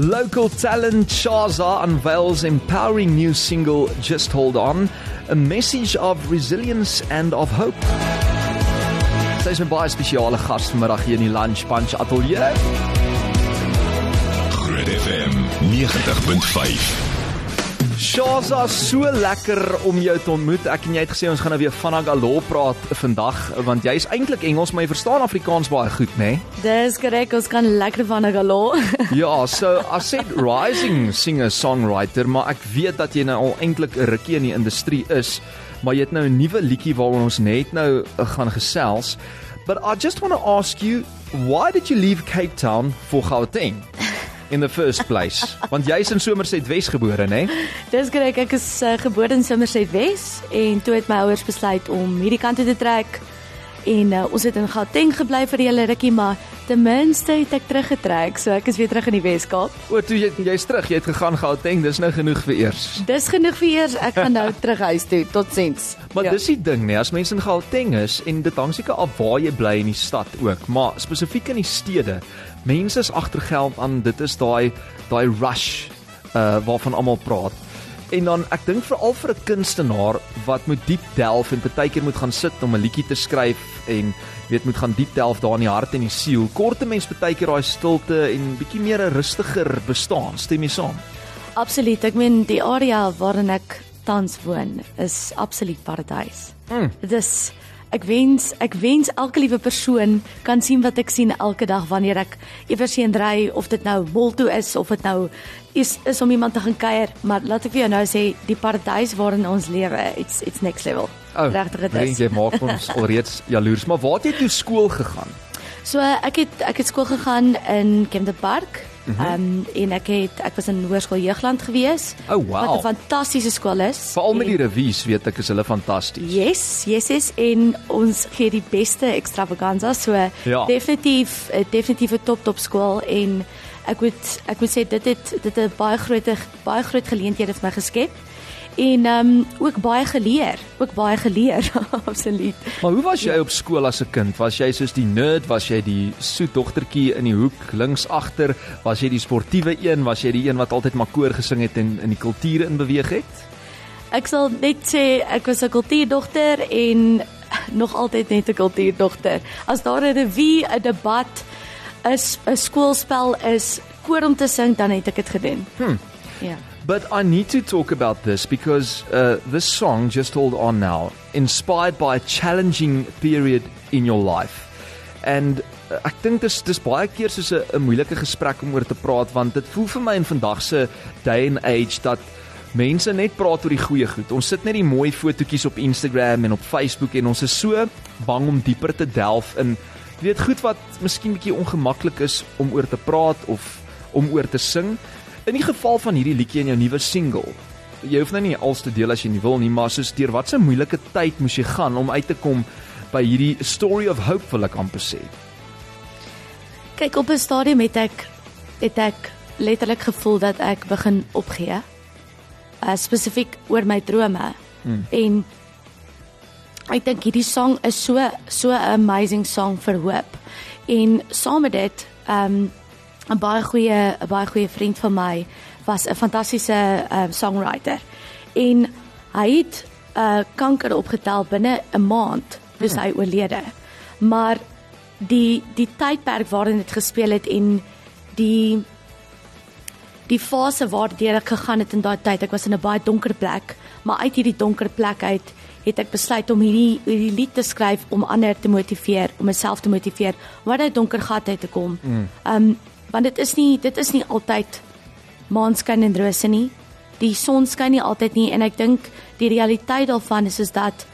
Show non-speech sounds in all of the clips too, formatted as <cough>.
Local talent Shaza unveils empowering new single Just Hold On, a message of resilience and of hope. Sy is 'n baie spesiale gas vanmiddag hier in die Lunch Punch Atelier. Groot FM 90.5. Shaza, so lekker om jou te ontmoet. Ek en jy het gesê ons gaan nou weer van Agalo praat vandag want jy is eintlik Engels, maar jy verstaan Afrikaans baie goed, né? Nee? Dis korrek, ons kan lekker van Agalo. <laughs> ja, so I said rising singer songwriter, maar ek weet dat jy nou al eintlik 'n rukkie in die industrie is, maar jy het nou 'n nuwe liedjie waaroor ons net nou uh, gaan gesels. But I just want to ask you, why did you leave Cape Town for Gauteng? In the first place? <laughs> Want jy's in Somerset Wes gebore, né? Dis korrek, ek is uh, gebore in Somerset Wes en toe het my ouers besluit om hierdie kant toe te trek. En uh, ons het in Gauteng gebly vir 'n hele rukkie, maar ten minste het ek teruggetrek, so ek is weer terug in die Weskaap. O, toe jy jy's terug, jy het gegaan Gauteng, dis nou genoeg vir eers. Dis genoeg vir eers, ek gaan nou <laughs> terug huis toe. Totsiens. Maar ja. dis die ding, nee, as mense in Gauteng is en dit hang seker af waar jy bly in die stad ook, maar spesifiek in die stede, mense is agter geld aan, dit is daai daai rush uh waarvan almal praat. En dan ek dink veral vir 'n kunstenaar wat moet diep delf en partykeer moet gaan sit om 'n liedjie te skryf en weet moet gaan diep delf daar in die hart en die siel. Korte mens partykeer daai stilte en bietjie meer 'n rustiger bestaan, stem jy saam? Absoluut. Ek meen die area waarin ek tans woon is absoluut paradys. Mm. Dit is Ek wens ek wens elke liewe persoon kan sien wat ek sien elke dag wanneer ek iewers heen ry of dit nou mol toe is of dit nou is is om iemand te gaan kuier, maar laat ek vir jou nou sê die paradys waarin ons lewe, it's it's next level. Oh, Regtig dit is. Jy maak ons <laughs> alreeds jaloers, maar waar het jy toe skool gegaan? So ek het ek het skool gegaan in Kempton Park Mhm. Ehm um, en ek het ek was in Hoërskool Jeugland gewees. Oh wow. Wat 'n fantastiese skool is. Veral met die revies weet ek is hulle fantasties. Yes, yes is en ons gee die beste extravaganza so ja. definitief eh, definitief 'n top top skool en ek moet ek moet sê dit het dit 'n baie groot baie groot geleenthede vir my geskep en ehm um, ook baie geleer, ook baie geleer <laughs> absoluut. Maar hoe was jy op skool as 'n kind? Was jy soos die nerd, was jy die soet dogtertjie in die hoek links agter, was jy die sportiewe een, was jy die een wat altyd maar koor gesing het en in die kultuur in beweeg het? Ek sal net sê ek was 'n kultuurdogter en <laughs> nog altyd net 'n kultuurdogter. As daar 'n revue, 'n debat, 'n 'n skoolspel is koor om te sing, dan het ek dit gedoen. Hm. Ja. But I need to talk about this because uh, this song, Just Hold On Now, inspired by a challenging period in your life. And uh, ek dink dis dis baie keer soos 'n moeilike gesprek om oor te praat want dit voel vir my in vandag se day and age dat mense net praat oor die goeie goed. Ons sit net die mooi fotootjies op Instagram en op Facebook en ons is so bang om dieper te delf in weet goed wat miskien bietjie ongemaklik is om oor te praat of om oor te sing. In die geval van hierdie liedjie in jou nuwe single, jy hoef nou nie als te deel as jy nie wil nie, maar soos deur watse moeilike tyd moes jy gaan om uit te kom by hierdie story of hope wil ek amper sê. Kyk op 'n stadium het ek het ek letterlik gevoel dat ek begin opgee. Uh spesifiek oor my drome. Hmm. En ek dink hierdie song is so so 'n amazing song vir hoop. En saam met dit, ehm um, 'n baie goeie 'n baie goeie vriend van my was 'n fantastiese uh, songwriter. En hy het uh, kanker opgetel binne 'n maand dis hy oorlede. Maar die die tydperk waarin dit gespeel het en die die fase waardeur ek gegaan het in daai tyd, ek was in 'n baie donker plek, maar uit hierdie donker plek uit het ek besluit om hierdie hierdie lied te skryf om ander te motiveer, om myself te motiveer om uit donker gat uit te kom. Mm. Um want dit is nie dit is nie altyd maanskyn en rose nie. Die son skyn nie altyd nie en ek dink die realiteit daarvan is is dat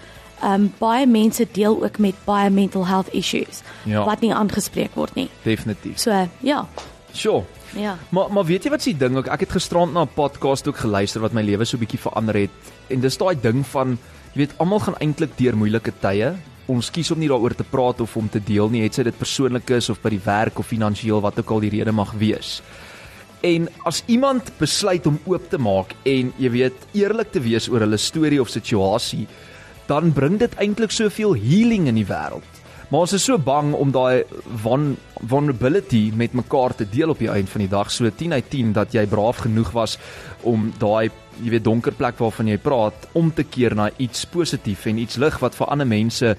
ehm um, baie mense deel ook met baie mental health issues ja. wat nie aangespreek word nie. Definitief. So, ja. Sure. Ja. Maar maar weet jy wat se ding ook ek het gisterand na 'n podcast ook geluister wat my lewe so bietjie verander het en dis daai ding van jy weet almal gaan eintlik deur moeilike tye ons kies om nie daaroor te praat of om te deel nie, het sy dit persoonlik is of by die werk of finansiëel wat ook al die rede mag wees. En as iemand besluit om oop te maak en jy weet eerlik te wees oor hulle storie of situasie, dan bring dit eintlik soveel healing in die wêreld. Maar ons is so bang om daai vulnerability met mekaar te deel op die einde van die dag. So 10 uit 10 dat jy braaf genoeg was om daai jy weet donker plek waarvan jy praat om te keer na iets positief en iets lig wat vir ander mense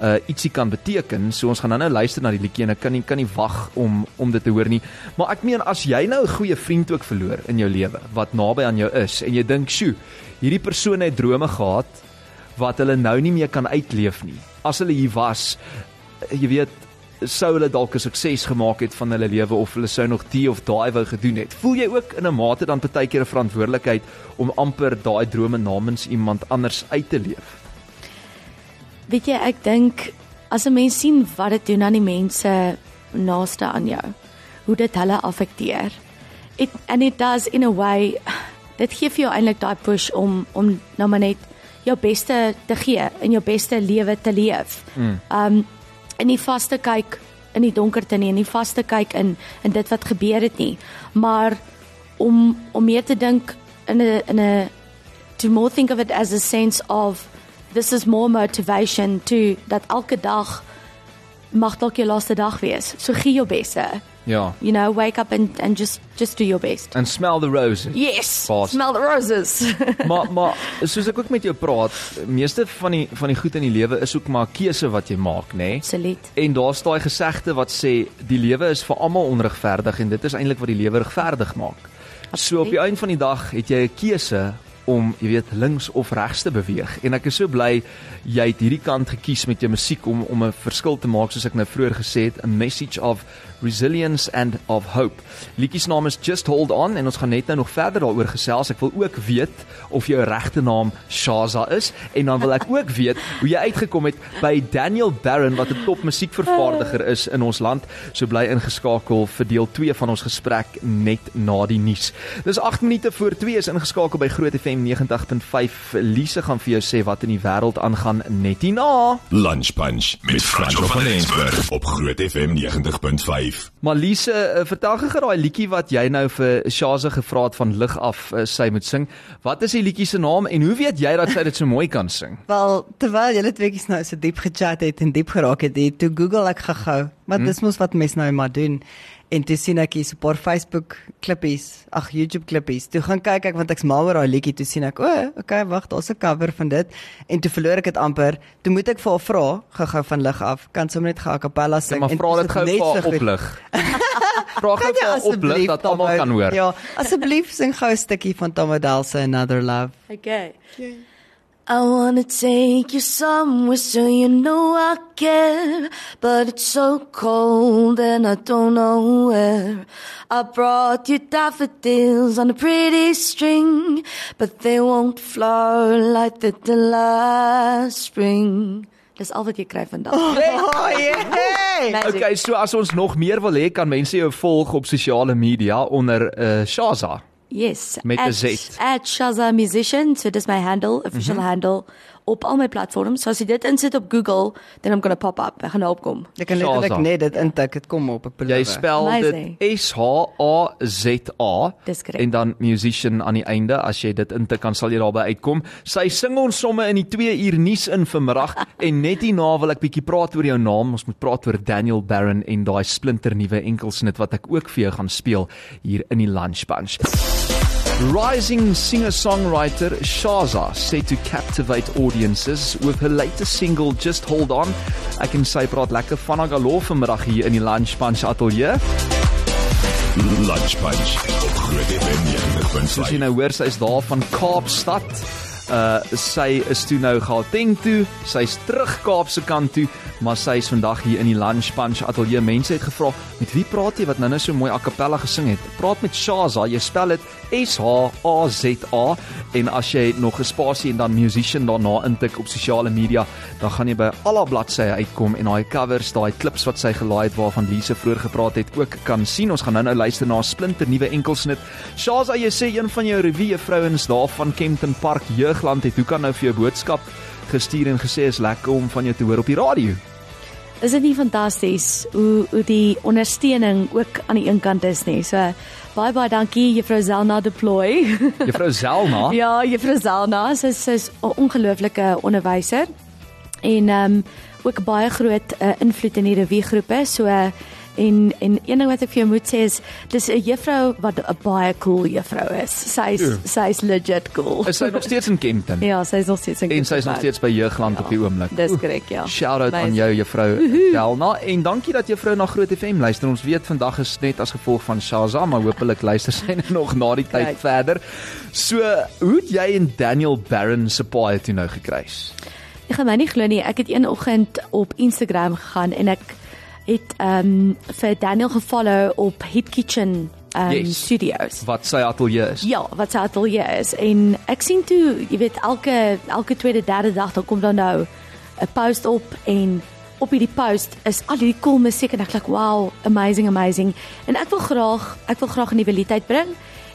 uh ietsie kan beteken. So ons gaan nou-nou luister na die liedjie en ek kan nie kan nie wag om om dit te hoor nie. Maar ek meen as jy nou 'n goeie vriend ook verloor in jou lewe wat naby aan jou is en jy dink, "Sjoe, hierdie persoon het drome gehad wat hulle nou nie meer kan uitleef nie." As hulle hier was, jy weet, sou hulle dalk 'n sukses gemaak het van hulle lewe of hulle sou nog die of daai wou gedoen het. Voel jy ook in 'n mate dan baie keer 'n verantwoordelikheid om amper daai drome namens iemand anders uit te leef? Weet jy, ek dink as 'n mens sien wat dit doen aan die mense naaste aan jou, hoe dit hulle affekteer. It and it does in a way dit gee vir jou eintlik daai push om om nou maar net jou beste te gee en jou beste lewe te leef. Mm. Um in die vaste kyk in die donkerte nie, in die vaste kyk in in dit wat gebeur het nie, maar om om meer te dink in 'n in 'n to more think of it as a sense of this is more motivation to dat elke dag mag dalk jou laaste dag wees. So gee jou beste. Ja. You know, wake up and and just just do your best. And smell the roses. Yes. Fast. Smell the roses. <laughs> maar maar soos ek ook met jou praat, meeste van die van die goed in die lewe is ook maar keuse wat jy maak, nê? Nee? Absoluut. En daar's daai gesegde wat sê die lewe is vir almal onregverdig en dit is eintlik wat die lewe regverdig maak. So op die einde van die dag het jy 'n keuse om jy weet links of regs te beweeg en ek is so bly jy het hierdie kant gekies met jou musiek om om 'n verskil te maak soos ek nou vroeër gesê het a message of resilience and of hope. Liedjie se naam is Just Hold On en ons gaan net nou nog verder daaroor gesels. Ek wil ook weet of jou regte naam Shaza is en dan wil ek ook <laughs> weet hoe jy uitgekom het by Daniel Barron wat 'n top musiekvervaardiger is in ons land. So bly ingeskakel vir deel 2 van ons gesprek net na die nuus. Dis 8 minute voor 2 is ingeskakel by Groot FM 90.5. Lise gaan vir jou sê wat in die wêreld aangaan net hierna. Lunch Punch met Franco van Rensburg op Groot FM 90.5. Malise, uh, vertel gou daai liedjie wat jy nou vir Shaza gevra het van lig af uh, sy moet sing. Wat is die liedjie se naam en hoe weet jy dat sy dit so mooi kan sing? <laughs> Wel, terwyl julle tweeetjies nou so diep gechat het en diep geraak het, het toe Google ek gehou. Maar hmm. dis mos wat mense nou maar doen. En toe sien ek hier so 'n paar Facebook klippies, ag YouTube klippies. Toe gaan kyk ek want ek's mal oor daai liedjie, toe sien ek, o, oh, okay, wag, daar's 'n cover van dit. En toe verloor ek dit amper. Toe moet ek vir haar vra, gou-gou van lig af, kan sommer net gou 'n cappella Ja, sing maar vra dit gou <laughs> vir haar oplig. Vra gou vir haar oplig dat almal kan hoor. Ja, asseblief sing gou 'n stukkie van Tom Odell se Another Love. Okay. I wanna take you somewhere so you know I care, but it's so cold and I don't know where. I brought you daffodils on a pretty string, but they won't flower like they did last spring. Dis al wat jy kry vandag. Oh, <laughs> yeah. Magic. Okay, so as ons nog meer wil hê, kan mense jou volg op sosiale media onder uh, Shaza. Yes. Met 'n at- Z. At Shaza Musician, so dis my handle, official Mhm. handle op al my platforms. So as jy dit insit op Google, then I'm going to pop up. Ek gaan nou opkom. Ek kan letterlik net dit intik, dit kom op, ek beloof. Jy spel Amazing. dit S H A Z A en dan musician aan die einde. As jy dit intik, kan sal jy daarby uitkom. Sy sing ons somme in die 2 uur nuus in vanmiddag <laughs> en net hierna wil ek bietjie praat oor jou naam. Ons moet praat oor Daniel Barron en daai splinter nuwe enkelsnit wat ek ook vir jou gaan speel hier in die Lunch Bunch. Rising singer-songwriter Shaza set to captivate audiences with her latest single Just Hold On. Ek en sy praat lekker van Agalo vanmiddag hier in die Lunch Bunch ateljee. Lunch Punch op Groot FM Soos jy 90.5. nou hoor, sy is daar van Kaapstad. Uh sy is toe nou Gauteng toe. Sy's terug Kaapse kant toe, maar sy is vandag hier in die Lunch Punch ateljee. Mense het gevra, "Met wie praat jy wat nou nou so mooi a cappella gesing het?" Praat met Shaza. Jy spel dit S H A Z A en as jy nog 'n spasie en dan musician daarna intik op sosiale media, dan gaan jy by al haar bladsye uitkom en daai covers, daai klips wat sy gelaai het waarvan Lise vroeër gepraat het, ook kan sien. Ons gaan nou-nou luister na 'n splinter nuwe enkelsnit. Shaza, jy sê een van jou revue vrouens daar van Kempton Park Jeugland het hoe kan nou vir jou boodskap gestuur en gesê is lekker om van jou te hoor op die radio. Is dit nie fantasties hoe hoe die ondersteuning ook aan die een kant is nie. So baie baie dankie juffrou Zelna Deploy. <laughs> Juffrou Zelna, ja, juffrou Zelna, sy sy is 'n ongelooflike onderwyser. en ehm um, ook baie groot uh, invloed in die reviegroepe. So uh, en en een ding wat ek vir jou moet sê is dis 'n juffrou wat 'n baie cool juffrou is. Sy's Ja. sy's legit cool. Is sy nog steeds in Kempton? Ja, sy's nog steeds in En sy is nog Kempton. steeds by Jeugland op die oomblik. Dis korrek, ja. Shout out aan jou juffrou Delna en dankie dat juffrou na Groot FM luister. Ons weet vandag is net as gevolg van Shaza, maar hopelik luister sy <laughs> nog na die tyd Right. verder. So, hoe het jy en Daniel Barron se paai toe nou gekruis? Ek gaan my nie glo nie. Ek het een oggend op Instagram gegaan en ek het ehm um, vir Daniel gefollow op Hit Kitchen um, Yes. Studios. Wat sy ateljee is. Ja, wat sy atelier is en ek sien toe, jy weet elke elke tweede derde dag dan kom dan nou 'n post op en op hierdie post is al hierdie cool musiek en ek dink wow, amazing amazing. En ek wil graag ek wil graag 'n nuwe lied uitbring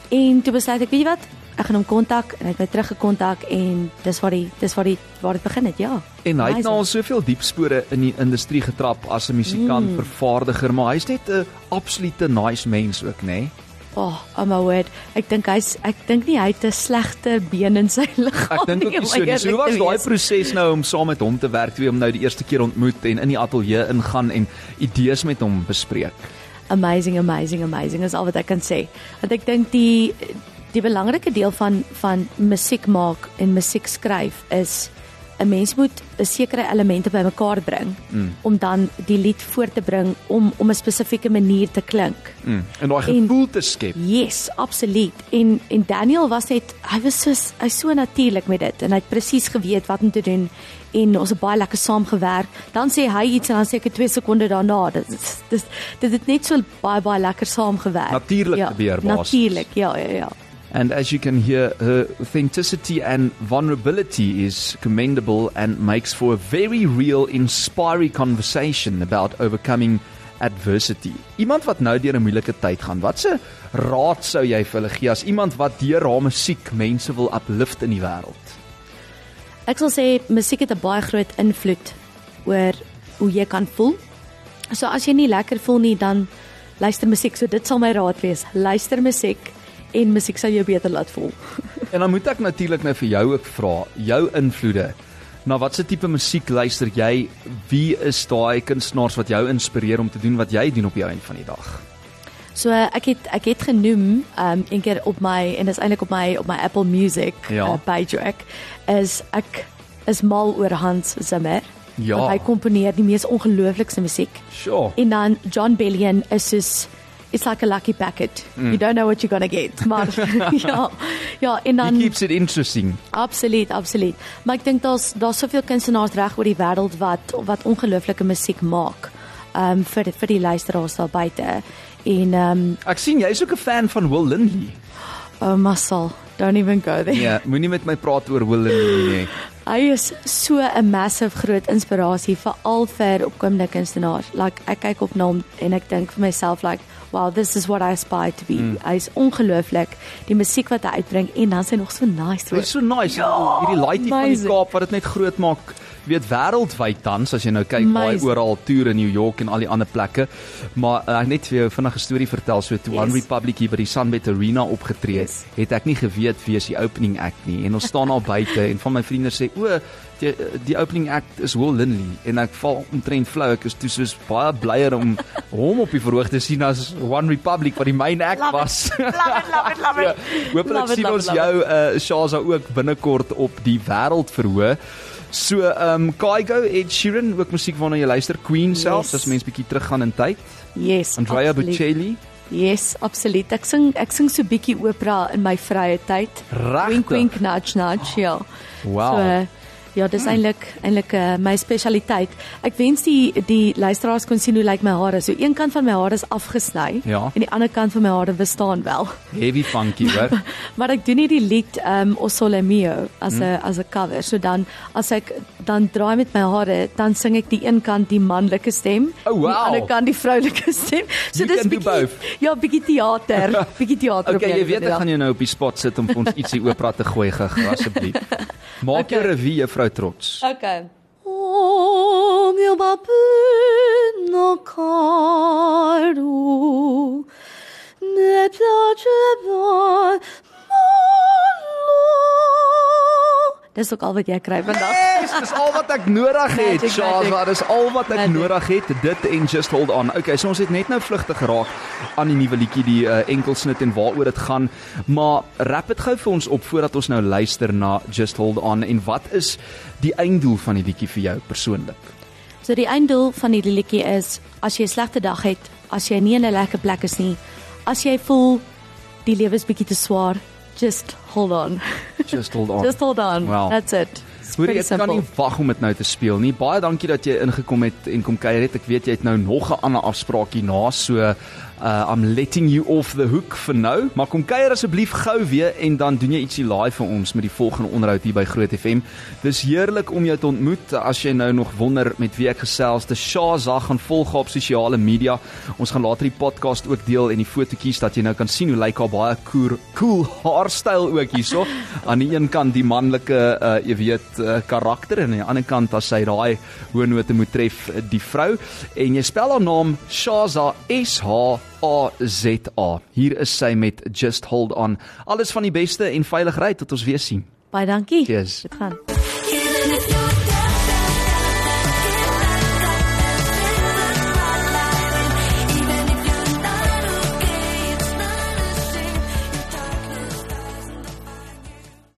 en toe besluit ek, weet jy wat? Ek gaan hom kontak en hy het my teruggekontak en dis waar die dis waar die waar dit begin het, ja. En hy het nou al soveel diep spore in die industrie getrap as 'n musikant, mm. vervaardiger, maar hy's net 'n absolute nice mens ook, nê? Nee? Oh, oh my word. Ek dink hy's ek dink nie hy het 'n slegte been in sy <laughs> liggaam Ek dink ook nie, nie so nie. So hoe was daai proses nou om saam met hom te werk, toe hom nou die eerste keer ontmoet en in die ateljee ingaan en idees met hom bespreek? amazing amazing amazing is al wat ek kan sê. Want ek dink die die belangrike deel van van musiek maak en musiek skryf is 'n mens moet 'n sekere elemente bymekaar bring mm. om dan die lied voor te bring om om 'n spesifieke manier te klink. Mm. En daai En- gevoel te skep. Yes, absoluut. En en Daniel was net hy was so hy's so natuurlik met dit en hy het presies geweet wat om te doen en ons het baie lekker saam gewerk. Dan sê hy iets en dan sê ek 2 sekondes daarna. Dit dis dit het net so baie baie lekker saam gewerk. Natuurlik ja, gebeur, basies. Natuurlik, ja ja ja. And as you can hear, her authenticity and vulnerability is commendable and makes for a very real, inspiring conversation about overcoming adversity. Iemand wat nou deur 'n moeilike tyd gaan, watse raad sou jy vir hulle gee as iemand wat deur haar musiek mense wil uplift in die wêreld? Ek sal sê musiek het 'n baie groot invloed oor hoe jy kan voel. So as jy nie lekker voel nie, dan luister musiek. So dit sal my raad wees. Luister musiek en musiek sal jou beter laat voel. <laughs> En dan moet ek natuurlik nou vir jou ook vra, jou invloede. Na watse tipe musiek luister jy? Wie is daai kunstenaars wat jou inspireer om te doen wat jy doen op die einde van die dag? So ek het ek het genoem um een keer op my en dis eintlik op my op my Apple Music Ja. uh, page ook is ek is mal oor Hans Zimmer. Ja. Hy komponeer die mees ongelooflikste musiek. Sure. En dan John Bellion is soos it's like a lucky packet. Mm. You don't know what you're going to get. <laughs> Maar <laughs> ja. Ja, en dan keeps it interesting. Absoluut, absoluut. Maar ek dink daar's daar's soveel kunstenaars reg oor die wêreld wat wat ongelooflike musiek maak. Um vir vir die luisteraars daar buite. En um Ek sien jy's ook 'n fan van Will Lindley. oh muscle, don't even go there. Nee, moenie met my praat oor Will Lindley nie. <laughs> Hy is so 'n massive groot inspirasie veral vir opkomende kunstenaars. Like ek kyk op na hom en ek dink vir myself like, wow, this is what I aspire to be. Mm. Hy's ongelooflik. Die musiek wat hy uitbring en dan sy nog so nice. Is so nice. Ja, hierdie laaitjie van die. Kaap wat dit net groot maak. Weet wêreldwyd tans as jy nou kyk baie Amazing. oral toer in New York en al die ander plekke. Maar uh, net vir jou vinnige storie vertel so toe Yes. One Republic hier by die Sunbet Arena opgetree het, Yes. het ek nie geweet wie is die opening act nie en ons staan daar <laughs> buite en van my vriende sê o die die opening act is Will Lindley en ek val omtrent flou ek is toe soos baie blyer om <laughs> hom op die verhoog te sien as One Republic wat die main act Love it. was. Love it, love it, love it. <laughs> Ja, Love it, sien love ons it, love jou uh Shaza ook binnekort op die wêreld verhoog. So ehm um, Kaigo Ed Sheeran ook musiek waarna jy luister Queen selfs Yes. as mens bietjie teruggaan in tyd. Yes. Andrea. Bocelli. Yes, absoluut. Ek sing ek sing so bietjie opera in my vrye tyd. Regtig? Wink wink nudge nudge, ja. Wow. So ja, dis eintlik eintlik uh, my spesialiteit. Ek wens die die luisteraars kon sien hoe lyk my hare. So een kant van my hare is afgesny Ja. en die ander kant van my hare bestaan wel. Heavy funky, <laughs> hoor. Maar ek doen hierdie lied um O Sole Mio as 'n as 'n cover. So dan as ek dan draai met my hare, dan sing ek die een kant die manlike stem, Oh, wow. die ander kant die vroulike stem. So You dis bietjie ja, bietjie teater, <laughs> bietjie teater. Okay, jy weet ek gaan jou nou op die spot sit om vir ons ietsie opera te gooi geg asseblief. <laughs> Maak Okay. jou revue juffrou trots. Okay. O meu babino caro me piaceva molto Dis ook al wat jy kry vandag. Yes, dis al wat ek nodig het. Magic, Shaza, magic. dis al wat ek Magic. nodig het. Dit en just hold on. Okay, so ons het net nou vlugtig geraak aan die nuwe liedjie, die uh, enkelsnit en waaroor dit gaan. Maar rap dit gou vir ons op voordat ons nou luister na just hold on en wat is die einddoel van die liedjie vir jou persoonlik? So die einddoel van hierdie liedjie is as jy 'n slegte dag het, as jy nie in 'n lekker plek is nie, as jy voel die lewe is bietjie te swaar, just hold on. Just hold on. <laughs> Just hold on. Wow. That's it. Hoorie, pretty ek kan nie wag om dit nou te speel nie. Baie dankie dat jy ingekom het en kom kuier het. Ek weet jy het nou nog 'n ander afspraak hierna, so uh I'm letting you off the hook for now. Maar kom kuier asseblief gou weer en dan doen jy ietsie live vir ons met die volgende onderhoud hier by Groot FM. Dis heerlik om jou te ontmoet. As jy nou nog wonder met wie ek gesels, te Shaza gaan volg op sosiale media. Ons gaan later die podcast ook deel en die fotootjies dat jy nou kan sien hoe lyk haar baie cool cool haarstyl ook hierso. <laughs> Aan die een kant die manlike uh jy weet uh, karakter en aan die ander kant as sy daai hoë note moet tref, uh, die vrou. En jy spel haar naam Shaza S H A Z A. Hier is sy met Just Hold On. Alles van die beste en veilig ry tot ons weer sien. Baie dankie. Cheers. Dit gaan.